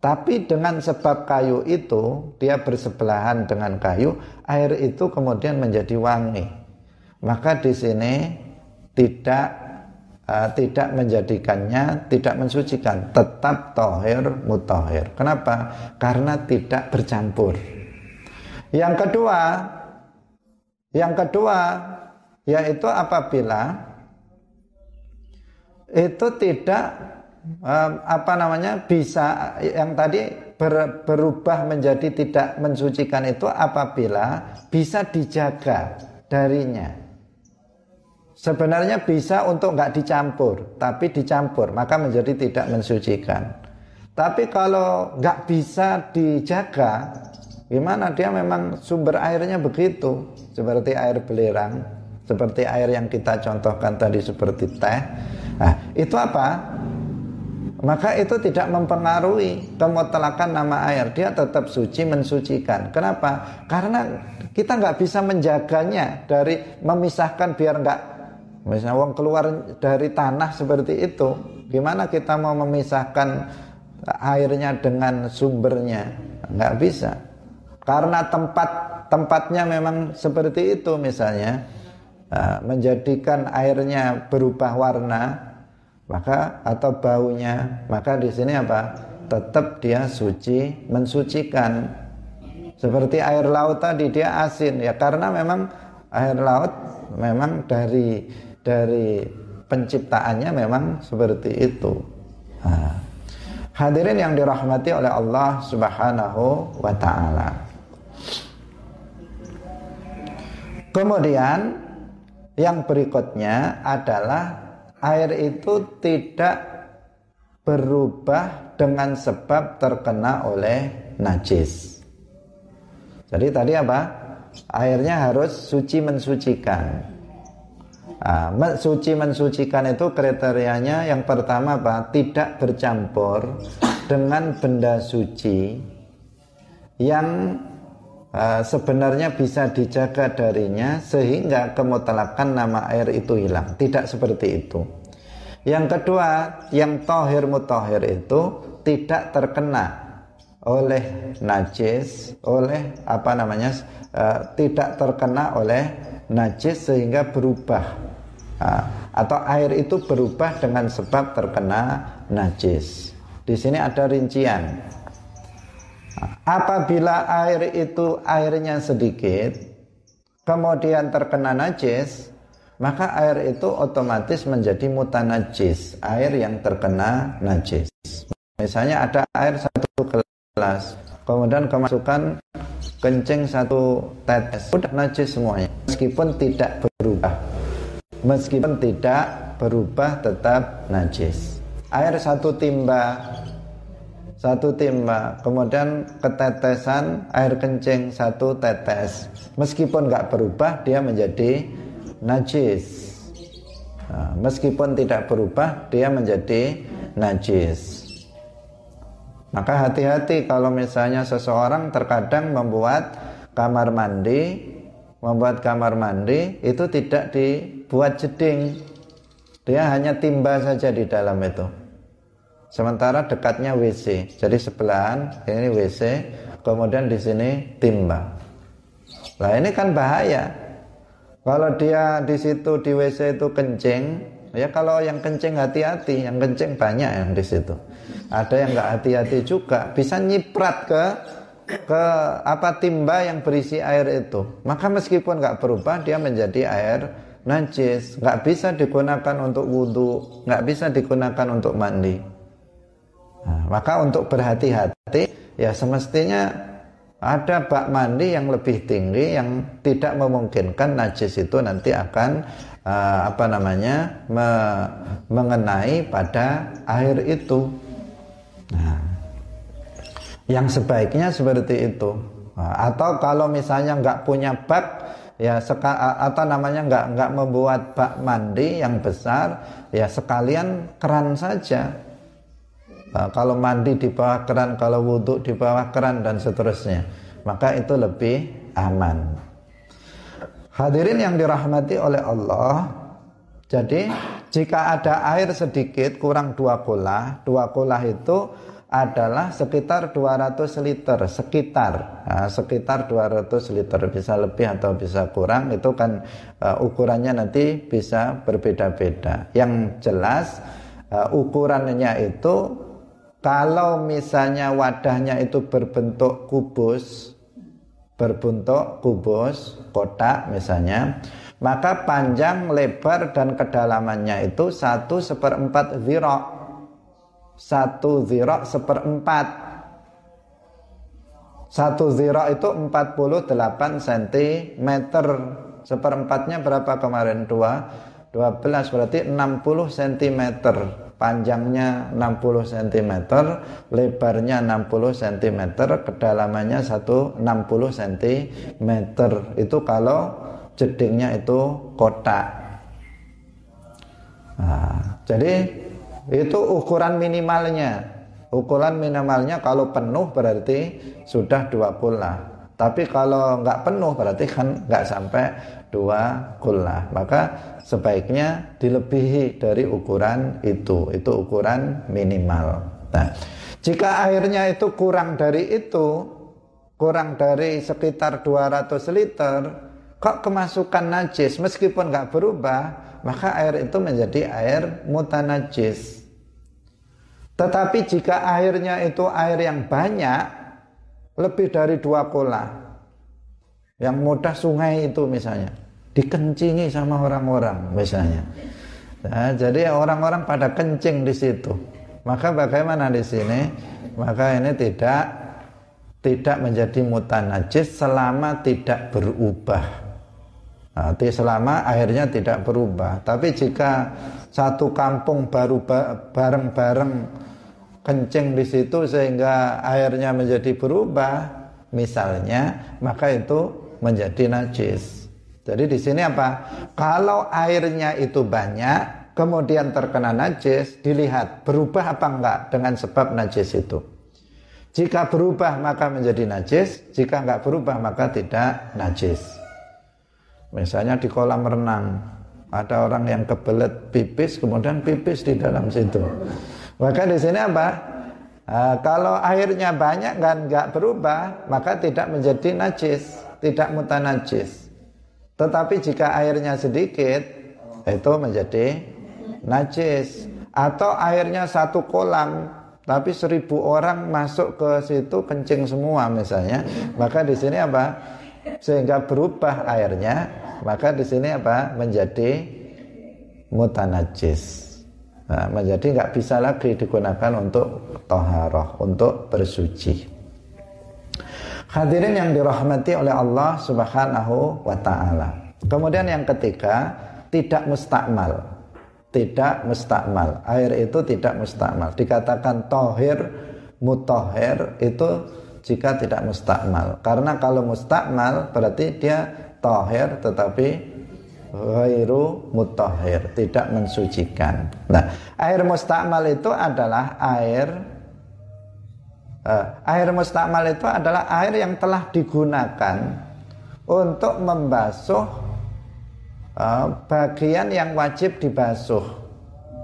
S1: Tapi dengan sebab kayu itu, dia bersebelahan dengan kayu, air itu kemudian menjadi wangi. Maka di sini tidak uh, tidak menjadikannya tidak mensucikan, tetap tohir mutohir. Kenapa? Karena tidak bercampur. Yang kedua, yang kedua yaitu apabila itu tidak apa namanya bisa yang tadi ber, berubah menjadi tidak mensucikan itu apabila bisa dijaga darinya. Sebenarnya bisa untuk nggak dicampur, tapi dicampur maka menjadi tidak mensucikan. Tapi kalau nggak bisa dijaga, Gimana dia memang sumber airnya begitu, seperti air belerang, seperti air yang kita contohkan tadi seperti teh. Nah, itu apa? Maka itu tidak mempengaruhi kemutlakan nama air. Dia tetap suci mensucikan. Kenapa? Karena kita nggak bisa menjaganya dari memisahkan biar nggak misalnya uang keluar dari tanah seperti itu. Gimana kita mau memisahkan airnya dengan sumbernya? Nggak bisa karena tempat tempatnya memang seperti itu misalnya uh, menjadikan airnya berubah warna maka atau baunya. Maka di sini apa? Tetap dia suci mensucikan. Seperti air laut tadi dia asin. Ya karena memang air laut memang dari dari penciptaannya memang seperti itu. Hadirin yang dirahmati oleh Allah Subhanahu wa taala. Kemudian yang berikutnya adalah air itu tidak berubah dengan sebab terkena oleh najis. Jadi tadi apa? Airnya harus suci mensucikan. Nah, suci mensucikan itu kriterianya yang pertama apa? Tidak bercampur dengan benda suci yang uh, sebenarnya bisa dijaga darinya sehingga kemutlakan nama air itu hilang. Tidak seperti itu. Yang kedua, yang tohir mutohir itu tidak terkena oleh najis, oleh apa namanya, uh, tidak terkena oleh najis sehingga berubah uh, atau air itu berubah dengan sebab terkena najis. Di sini ada rincian. Apabila air itu airnya sedikit, kemudian terkena najis, maka air itu otomatis menjadi mutanajis, air yang terkena najis. Misalnya ada air satu gelas, kemudian kemasukan kencing satu tetes, sudah najis semuanya, meskipun tidak berubah. Meskipun tidak berubah tetap najis. Air satu timba satu timba, kemudian ketetesan air kencing satu tetes. Meskipun nggak berubah, dia menjadi najis. Nah, meskipun tidak berubah, dia menjadi najis. Maka hati-hati kalau misalnya seseorang terkadang membuat kamar mandi, membuat kamar mandi itu tidak dibuat jeding. Dia hanya timba saja di dalam itu. Sementara dekatnya WC. Jadi sebelahan ini WC, kemudian di sini timba. Lah ini kan bahaya. Kalau dia di situ di WC itu kencing, ya kalau yang kencing hati-hati, yang kencing banyak yang di situ. Ada yang nggak hati-hati juga, bisa nyiprat ke ke apa timba yang berisi air itu. Maka meskipun nggak berubah, dia menjadi air najis, nggak bisa digunakan untuk wudhu, nggak bisa digunakan untuk mandi. Nah, maka untuk berhati-hati ya semestinya ada bak mandi yang lebih tinggi yang tidak memungkinkan najis itu nanti akan uh, apa namanya me mengenai pada air itu. Nah, yang sebaiknya seperti itu. Atau kalau misalnya nggak punya bak ya seka, atau namanya nggak nggak membuat bak mandi yang besar ya sekalian keran saja kalau mandi di bawah keran, kalau wudhu di bawah keran dan seterusnya, maka itu lebih aman. Hadirin yang dirahmati oleh Allah, jadi jika ada air sedikit kurang dua kulah, dua kulah itu adalah sekitar 200 liter, sekitar nah, sekitar 200 liter bisa lebih atau bisa kurang itu kan uh, ukurannya nanti bisa berbeda-beda. Yang jelas uh, ukurannya itu kalau misalnya wadahnya itu berbentuk kubus, berbentuk kubus, kotak misalnya, maka panjang, lebar, dan kedalamannya itu satu seperempat zirok. Satu zirok seperempat. Satu zirok itu 48 cm. Seperempatnya berapa kemarin? Dua. 12 berarti 60 cm panjangnya 60 cm, lebarnya 60 cm, kedalamannya 160 cm. Itu kalau jedingnya itu kotak. Nah, jadi itu ukuran minimalnya. Ukuran minimalnya kalau penuh berarti sudah dua pula. Tapi kalau nggak penuh berarti kan nggak sampai dua kullah. Maka sebaiknya dilebihi dari ukuran itu. Itu ukuran minimal. Nah, jika airnya itu kurang dari itu, kurang dari sekitar 200 liter, kok kemasukan najis meskipun nggak berubah, maka air itu menjadi air mutanajis. Tetapi jika airnya itu air yang banyak, lebih dari dua kola, yang mudah sungai itu misalnya dikencingi sama orang-orang misalnya. Nah, jadi orang-orang pada kencing di situ. Maka bagaimana di sini? Maka ini tidak tidak menjadi mutanajis selama tidak berubah. Nanti selama akhirnya tidak berubah. Tapi jika satu kampung baru bareng-bareng kencing di situ sehingga airnya menjadi berubah, misalnya, maka itu menjadi najis. Jadi di sini apa? Kalau airnya itu banyak, kemudian terkena najis, dilihat berubah apa enggak dengan sebab najis itu. Jika berubah maka menjadi najis, jika enggak berubah maka tidak najis. Misalnya di kolam renang, ada orang yang kebelet pipis, kemudian pipis di dalam situ. Maka di sini apa? Nah, kalau airnya banyak dan enggak berubah, maka tidak menjadi najis tidak mutanajis. Tetapi jika airnya sedikit, itu menjadi najis. Atau airnya satu kolam, tapi seribu orang masuk ke situ kencing semua misalnya, maka di sini apa? sehingga berubah airnya, maka di sini apa? menjadi mutanajis. Nah, menjadi nggak bisa lagi digunakan untuk toharoh, untuk bersuci. Hadirin yang dirahmati oleh Allah Subhanahu wa taala. Kemudian yang ketiga, tidak mustakmal. Tidak mustakmal. Air itu tidak mustakmal. Dikatakan tohir, mutohir itu jika tidak mustakmal. Karena kalau mustakmal berarti dia tohir tetapi ghairu mutahhir, tidak mensucikan. Nah, air mustakmal itu adalah air uh, air mustakmal itu adalah air yang telah digunakan untuk membasuh uh, bagian yang wajib dibasuh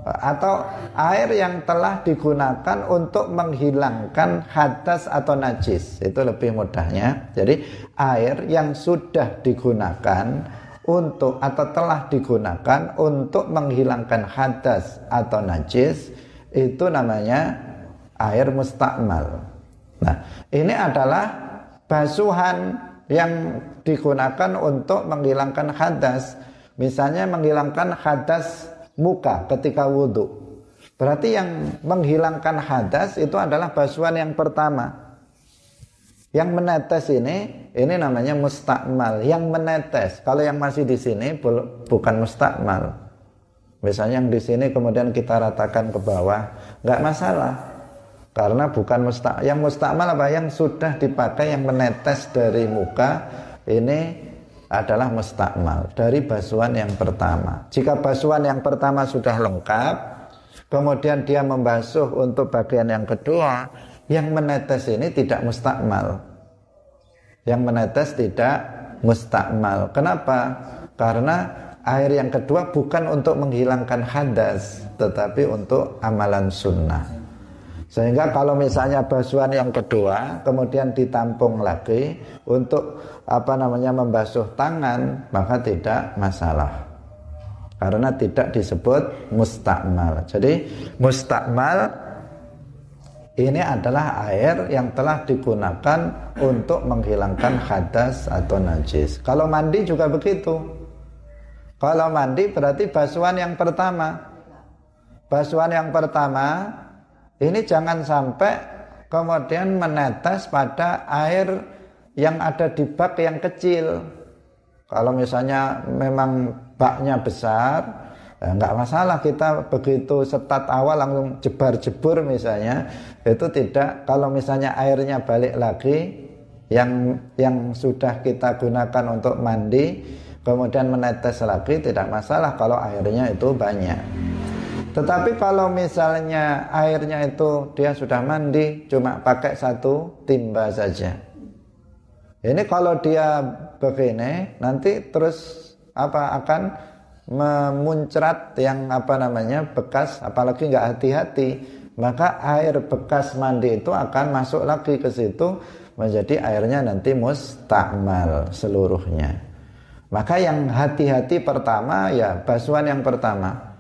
S1: atau air yang telah digunakan untuk menghilangkan hadas atau najis itu lebih mudahnya jadi air yang sudah digunakan untuk atau telah digunakan untuk menghilangkan hadas atau najis itu namanya air mustakmal. Nah, ini adalah basuhan yang digunakan untuk menghilangkan hadas. Misalnya menghilangkan hadas muka ketika wudhu. Berarti yang menghilangkan hadas itu adalah basuhan yang pertama. Yang menetes ini, ini namanya mustakmal. Yang menetes, kalau yang masih di sini bukan mustakmal. Misalnya yang di sini kemudian kita ratakan ke bawah, nggak masalah. Karena bukan mustak, yang mustakmal apa? Yang sudah dipakai yang menetes dari muka ini adalah mustakmal dari basuhan yang pertama. Jika basuhan yang pertama sudah lengkap, kemudian dia membasuh untuk bagian yang kedua, yang menetes ini tidak mustakmal. Yang menetes tidak mustakmal. Kenapa? Karena air yang kedua bukan untuk menghilangkan hadas, tetapi untuk amalan sunnah. Sehingga kalau misalnya basuhan yang kedua kemudian ditampung lagi untuk apa namanya membasuh tangan, maka tidak masalah. Karena tidak disebut mustakmal. Jadi mustakmal ini adalah air yang telah digunakan untuk menghilangkan hadas atau najis. Kalau mandi juga begitu. Kalau mandi berarti basuhan yang pertama. Basuhan yang pertama ini jangan sampai kemudian menetes pada air yang ada di bak yang kecil. Kalau misalnya memang baknya besar, nggak masalah kita begitu setat awal langsung jebar-jebur misalnya itu tidak. Kalau misalnya airnya balik lagi yang yang sudah kita gunakan untuk mandi kemudian menetes lagi tidak masalah kalau airnya itu banyak. Tetapi kalau misalnya airnya itu dia sudah mandi cuma pakai satu timba saja. Ini kalau dia begini nanti terus apa akan memuncrat yang apa namanya bekas apalagi nggak hati-hati maka air bekas mandi itu akan masuk lagi ke situ menjadi airnya nanti mustakmal seluruhnya. Maka yang hati-hati pertama ya basuhan yang pertama.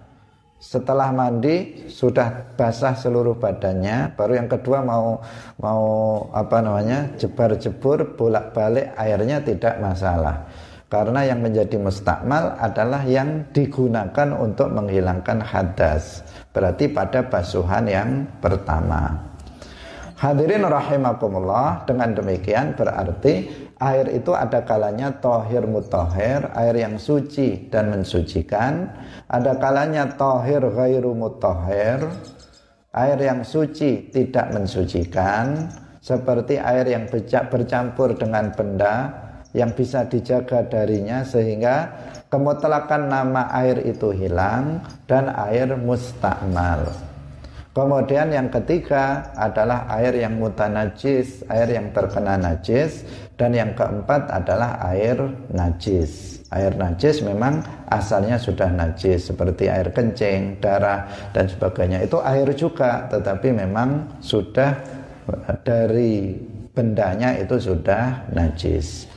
S1: Setelah mandi sudah basah seluruh badannya baru yang kedua mau mau apa namanya jebar-jebur bolak-balik airnya tidak masalah karena yang menjadi mustakmal adalah yang digunakan untuk menghilangkan hadas. Berarti pada basuhan yang pertama. Hadirin rahimakumullah, dengan demikian berarti air itu ada kalanya tohir mutohir, air yang suci dan mensucikan. Ada kalanya tohir ghairu mutohir, air yang suci tidak mensucikan. Seperti air yang bercampur dengan benda yang bisa dijaga darinya sehingga kemutlakan nama air itu hilang dan air mustakmal. Kemudian yang ketiga adalah air yang mutanajis, air yang terkena najis dan yang keempat adalah air najis. Air najis memang asalnya sudah najis seperti air kencing, darah dan sebagainya. Itu air juga tetapi memang sudah dari bendanya itu sudah najis.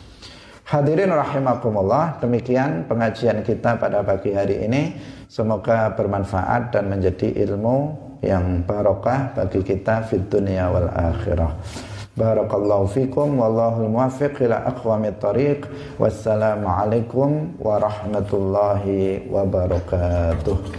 S1: Hadirin rahimakumullah, demikian pengajian kita pada pagi hari ini. Semoga bermanfaat dan menjadi ilmu yang barokah bagi kita fid dunia wal akhirah. Barakallahu fikum wallahul muwaffiq ila aqwamit thariq. Wassalamualaikum warahmatullahi wabarakatuh.